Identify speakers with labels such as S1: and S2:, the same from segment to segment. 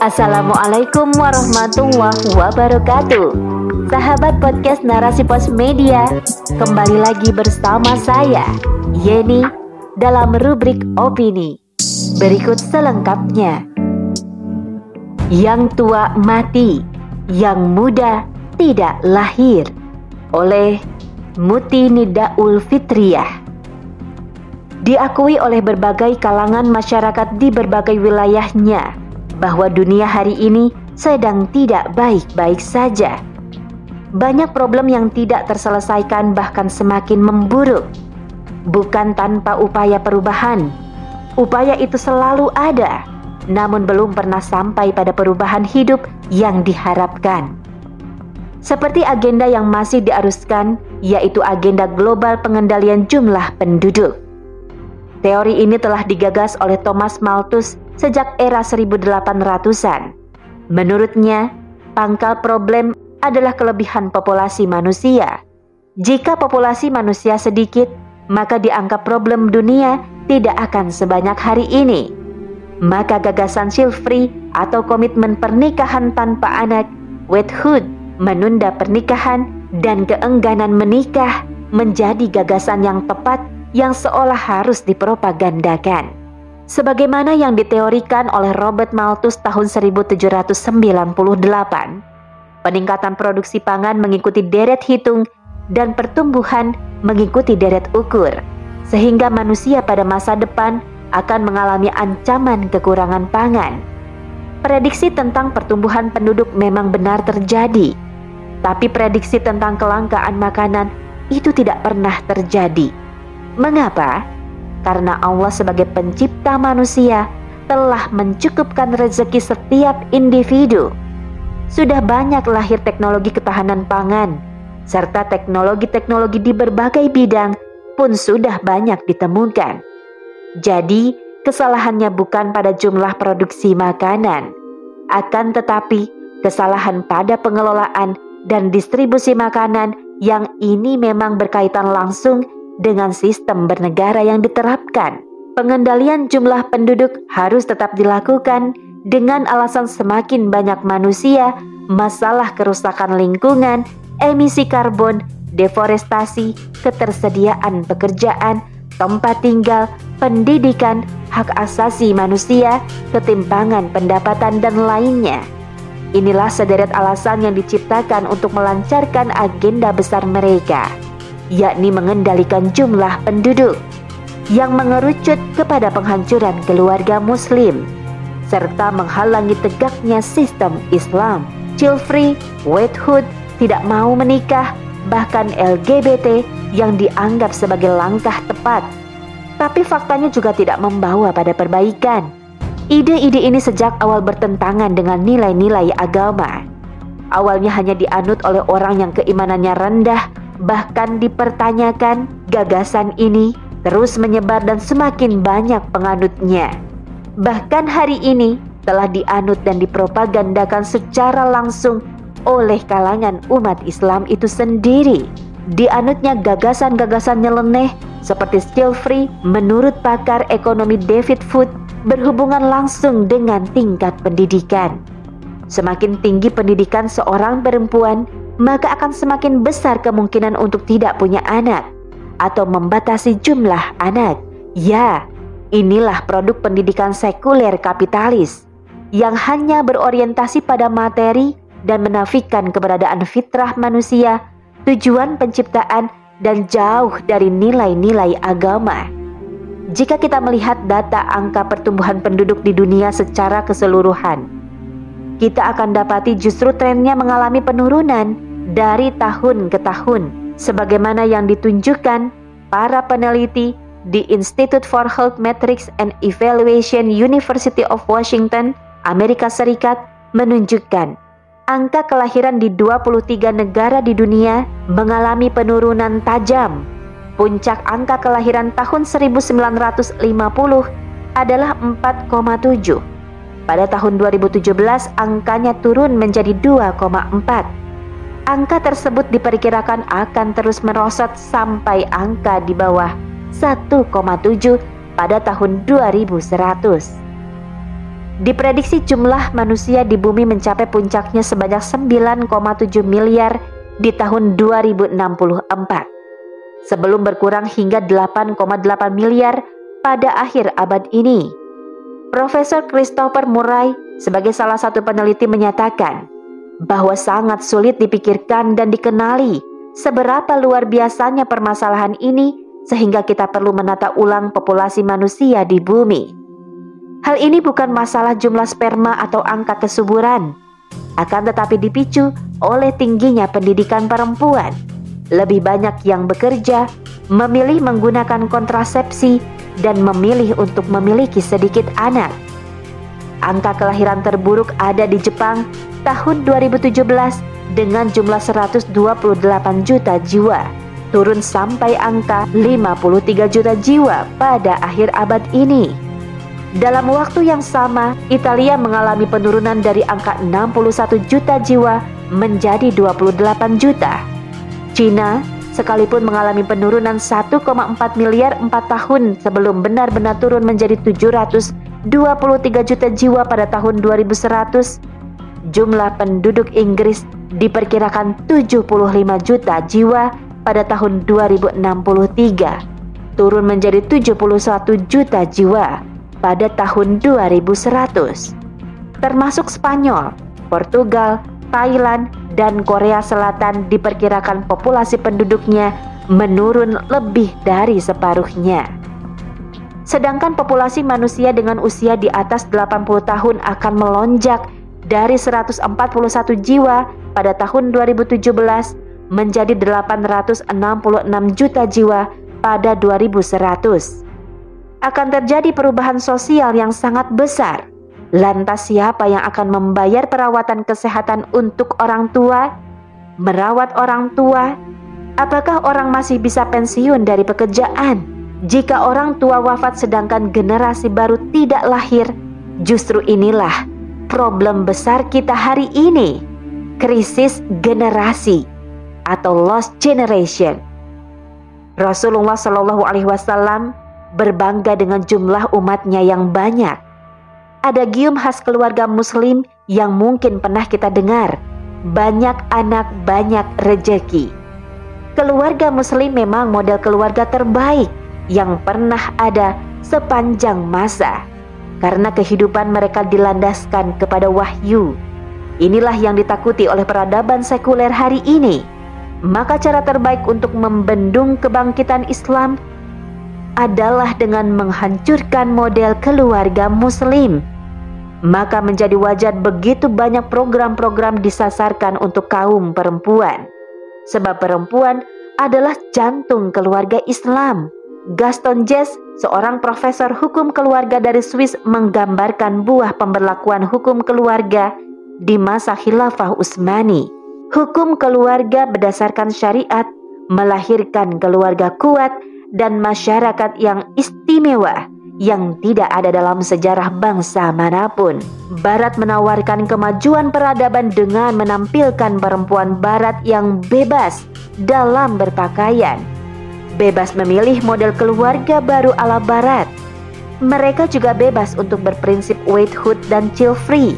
S1: Assalamualaikum warahmatullahi wabarakatuh. Sahabat podcast Narasi Pos Media Kembali lagi bersama saya Yeni dalam rubrik opini. Berikut selengkapnya. Yang tua mati Yang muda tidak lahir. Oleh Muti Nidaul Fitriyah. Diakui oleh berbagai kalangan masyarakat di berbagai wilayahnya bahwa dunia hari ini sedang tidak baik-baik saja. Banyak problem yang tidak terselesaikan, bahkan semakin memburuk. Bukan tanpa upaya perubahan, upaya itu selalu ada, namun belum pernah sampai pada perubahan hidup yang diharapkan. Seperti agenda yang masih diaruskan, yaitu agenda global pengendalian jumlah penduduk. Teori ini telah digagas oleh Thomas Malthus sejak era 1800-an. Menurutnya, pangkal problem adalah kelebihan populasi manusia. Jika populasi manusia sedikit, maka dianggap problem dunia tidak akan sebanyak hari ini. Maka gagasan child-free atau komitmen pernikahan tanpa anak, wethood, menunda pernikahan, dan keengganan menikah menjadi gagasan yang tepat yang seolah harus dipropagandakan sebagaimana yang diteorikan oleh Robert Malthus tahun 1798. Peningkatan produksi pangan mengikuti deret hitung dan pertumbuhan mengikuti deret ukur, sehingga manusia pada masa depan akan mengalami ancaman kekurangan pangan. Prediksi tentang pertumbuhan penduduk memang benar terjadi, tapi prediksi tentang kelangkaan makanan itu tidak pernah terjadi. Mengapa? karena Allah sebagai pencipta manusia telah mencukupkan rezeki setiap individu. Sudah banyak lahir teknologi ketahanan pangan, serta teknologi-teknologi di berbagai bidang pun sudah banyak ditemukan. Jadi, kesalahannya bukan pada jumlah produksi makanan, akan tetapi kesalahan pada pengelolaan dan distribusi makanan yang ini memang berkaitan langsung dengan sistem bernegara yang diterapkan. Pengendalian jumlah penduduk harus tetap dilakukan dengan alasan semakin banyak manusia, masalah kerusakan lingkungan, emisi karbon, deforestasi, ketersediaan pekerjaan, tempat tinggal, pendidikan, hak asasi manusia, ketimpangan pendapatan, dan lainnya. Inilah sederet alasan yang diciptakan untuk melancarkan agenda besar mereka yakni mengendalikan jumlah penduduk yang mengerucut kepada penghancuran keluarga muslim serta menghalangi tegaknya sistem Islam. Child free, wethood, tidak mau menikah, bahkan LGBT yang dianggap sebagai langkah tepat. Tapi faktanya juga tidak membawa pada perbaikan. Ide-ide ini sejak awal bertentangan dengan nilai-nilai agama. Awalnya hanya dianut oleh orang yang keimanannya rendah bahkan dipertanyakan, gagasan ini terus menyebar dan semakin banyak penganutnya. Bahkan hari ini telah dianut dan dipropagandakan secara langsung oleh kalangan umat Islam itu sendiri. Dianutnya gagasan-gagasan nyeleneh seperti still free menurut pakar ekonomi David Food berhubungan langsung dengan tingkat pendidikan. Semakin tinggi pendidikan seorang perempuan, maka akan semakin besar kemungkinan untuk tidak punya anak atau membatasi jumlah anak. Ya, inilah produk pendidikan sekuler kapitalis yang hanya berorientasi pada materi dan menafikan keberadaan fitrah manusia, tujuan penciptaan, dan jauh dari nilai-nilai agama. Jika kita melihat data angka pertumbuhan penduduk di dunia secara keseluruhan, kita akan dapati justru trennya mengalami penurunan dari tahun ke tahun sebagaimana yang ditunjukkan para peneliti di Institute for Health Metrics and Evaluation University of Washington, Amerika Serikat menunjukkan angka kelahiran di 23 negara di dunia mengalami penurunan tajam. Puncak angka kelahiran tahun 1950 adalah 4,7. Pada tahun 2017 angkanya turun menjadi 2,4 angka tersebut diperkirakan akan terus merosot sampai angka di bawah 1,7 pada tahun 2100. Diprediksi jumlah manusia di bumi mencapai puncaknya sebanyak 9,7 miliar di tahun 2064 sebelum berkurang hingga 8,8 miliar pada akhir abad ini. Profesor Christopher Murray sebagai salah satu peneliti menyatakan bahwa sangat sulit dipikirkan dan dikenali seberapa luar biasanya permasalahan ini sehingga kita perlu menata ulang populasi manusia di bumi. Hal ini bukan masalah jumlah sperma atau angka kesuburan, akan tetapi dipicu oleh tingginya pendidikan perempuan. Lebih banyak yang bekerja, memilih menggunakan kontrasepsi, dan memilih untuk memiliki sedikit anak. Angka kelahiran terburuk ada di Jepang tahun 2017 dengan jumlah 128 juta jiwa, turun sampai angka 53 juta jiwa pada akhir abad ini. Dalam waktu yang sama, Italia mengalami penurunan dari angka 61 juta jiwa menjadi 28 juta. Cina sekalipun mengalami penurunan 1,4 miliar 4 tahun sebelum benar-benar turun menjadi 723 juta jiwa pada tahun 2100, jumlah penduduk Inggris diperkirakan 75 juta jiwa pada tahun 2063, turun menjadi 71 juta jiwa pada tahun 2100, termasuk Spanyol, Portugal, Thailand, dan Korea Selatan diperkirakan populasi penduduknya menurun lebih dari separuhnya. Sedangkan populasi manusia dengan usia di atas 80 tahun akan melonjak dari 141 jiwa pada tahun 2017 menjadi 866 juta jiwa pada 2100 akan terjadi perubahan sosial yang sangat besar. Lantas siapa yang akan membayar perawatan kesehatan untuk orang tua? Merawat orang tua? Apakah orang masih bisa pensiun dari pekerjaan? Jika orang tua wafat sedangkan generasi baru tidak lahir, justru inilah problem besar kita hari ini. Krisis generasi atau lost generation. Rasulullah Shallallahu alaihi wasallam berbangga dengan jumlah umatnya yang banyak. Ada gium khas keluarga muslim yang mungkin pernah kita dengar. Banyak anak, banyak rejeki. Keluarga muslim memang model keluarga terbaik yang pernah ada sepanjang masa. Karena kehidupan mereka dilandaskan kepada wahyu. Inilah yang ditakuti oleh peradaban sekuler hari ini. Maka cara terbaik untuk membendung kebangkitan Islam adalah dengan menghancurkan model keluarga Muslim. Maka menjadi wajar begitu banyak program-program disasarkan untuk kaum perempuan, sebab perempuan adalah jantung keluarga Islam. Gaston Jess, seorang profesor hukum keluarga dari Swiss, menggambarkan buah pemberlakuan hukum keluarga di masa Khilafah Utsmani. Hukum keluarga berdasarkan syariat melahirkan keluarga kuat dan masyarakat yang istimewa yang tidak ada dalam sejarah bangsa mana pun. Barat menawarkan kemajuan peradaban dengan menampilkan perempuan Barat yang bebas dalam berpakaian, bebas memilih model keluarga baru ala Barat. Mereka juga bebas untuk berprinsip waithood dan chill free.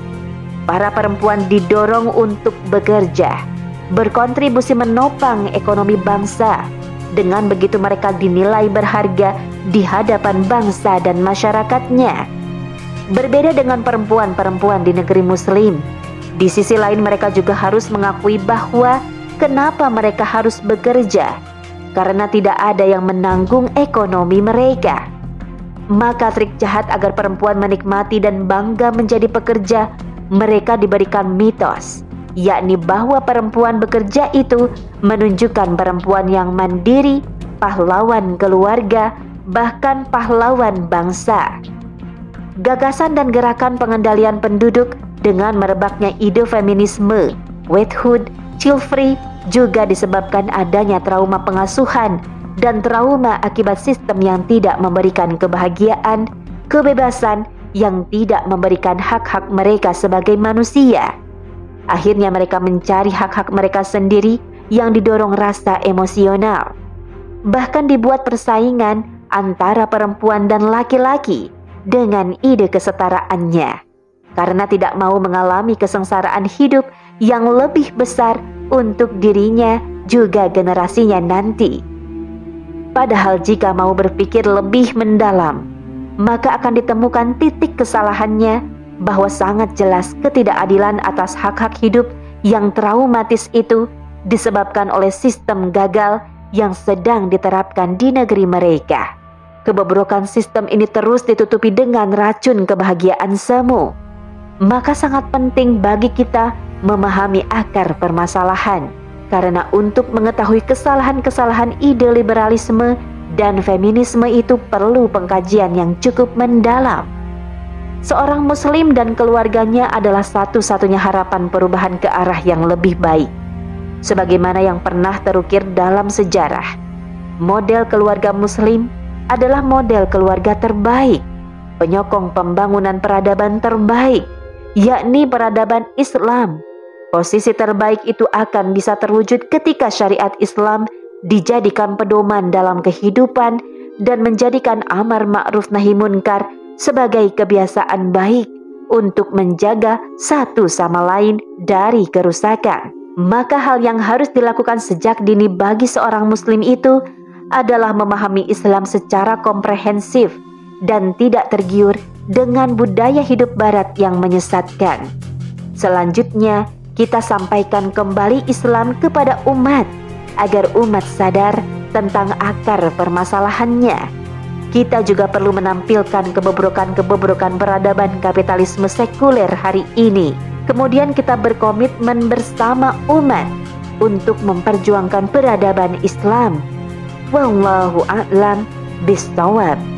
S1: Para perempuan didorong untuk bekerja, berkontribusi menopang ekonomi bangsa, dengan begitu mereka dinilai berharga di hadapan bangsa dan masyarakatnya. Berbeda dengan perempuan-perempuan di negeri muslim, di sisi lain mereka juga harus mengakui bahwa kenapa mereka harus bekerja, karena tidak ada yang menanggung ekonomi mereka. Maka trik jahat agar perempuan menikmati dan bangga menjadi pekerja, mereka diberikan mitos yakni bahwa perempuan bekerja itu menunjukkan perempuan yang mandiri, pahlawan keluarga, bahkan pahlawan bangsa. Gagasan dan gerakan pengendalian penduduk dengan merebaknya ide feminisme, wethood, chill free juga disebabkan adanya trauma pengasuhan dan trauma akibat sistem yang tidak memberikan kebahagiaan, kebebasan, yang tidak memberikan hak-hak mereka sebagai manusia. Akhirnya mereka mencari hak-hak mereka sendiri yang didorong rasa emosional. Bahkan dibuat persaingan antara perempuan dan laki-laki dengan ide kesetaraannya. karena tidak mau mengalami kesengsaraan hidup yang lebih besar untuk dirinya juga generasinya nanti. Padahal jika mau berpikir lebih mendalam, maka akan ditemukan titik kesalahannya bahwa sangat jelas ketidakadilan atas hak-hak hidup yang traumatis itu disebabkan oleh sistem gagal yang sedang diterapkan di negeri mereka. Kebobrokan sistem ini terus ditutupi dengan racun kebahagiaan semu. Maka sangat penting bagi kita memahami akar permasalahan. Karena untuk mengetahui kesalahan-kesalahan ide liberalisme dan feminisme itu perlu pengkajian yang cukup mendalam. Seorang muslim dan keluarganya adalah satu-satunya harapan perubahan ke arah yang lebih baik. Sebagaimana yang pernah terukir dalam sejarah, model keluarga muslim adalah model keluarga terbaik, penyokong pembangunan peradaban terbaik, yakni peradaban Islam. Posisi terbaik itu akan bisa terwujud ketika syariat Islam dijadikan pedoman dalam kehidupan dan menjadikan amar ma'ruf nahi munkar sebagai kebiasaan baik untuk menjaga satu sama lain dari kerusakan. Maka hal yang harus dilakukan sejak dini bagi seorang muslim itu adalah memahami Islam secara komprehensif dan tidak tergiur dengan budaya hidup barat yang menyesatkan. Selanjutnya, kita sampaikan kembali Islam kepada umat agar umat sadar tentang akar permasalahannya. Kita juga perlu menampilkan kebobrokan-kebobrokan peradaban kapitalisme sekuler hari ini. Kemudian kita berkomitmen bersama umat untuk memperjuangkan peradaban Islam Wallahu a'lam bishawab.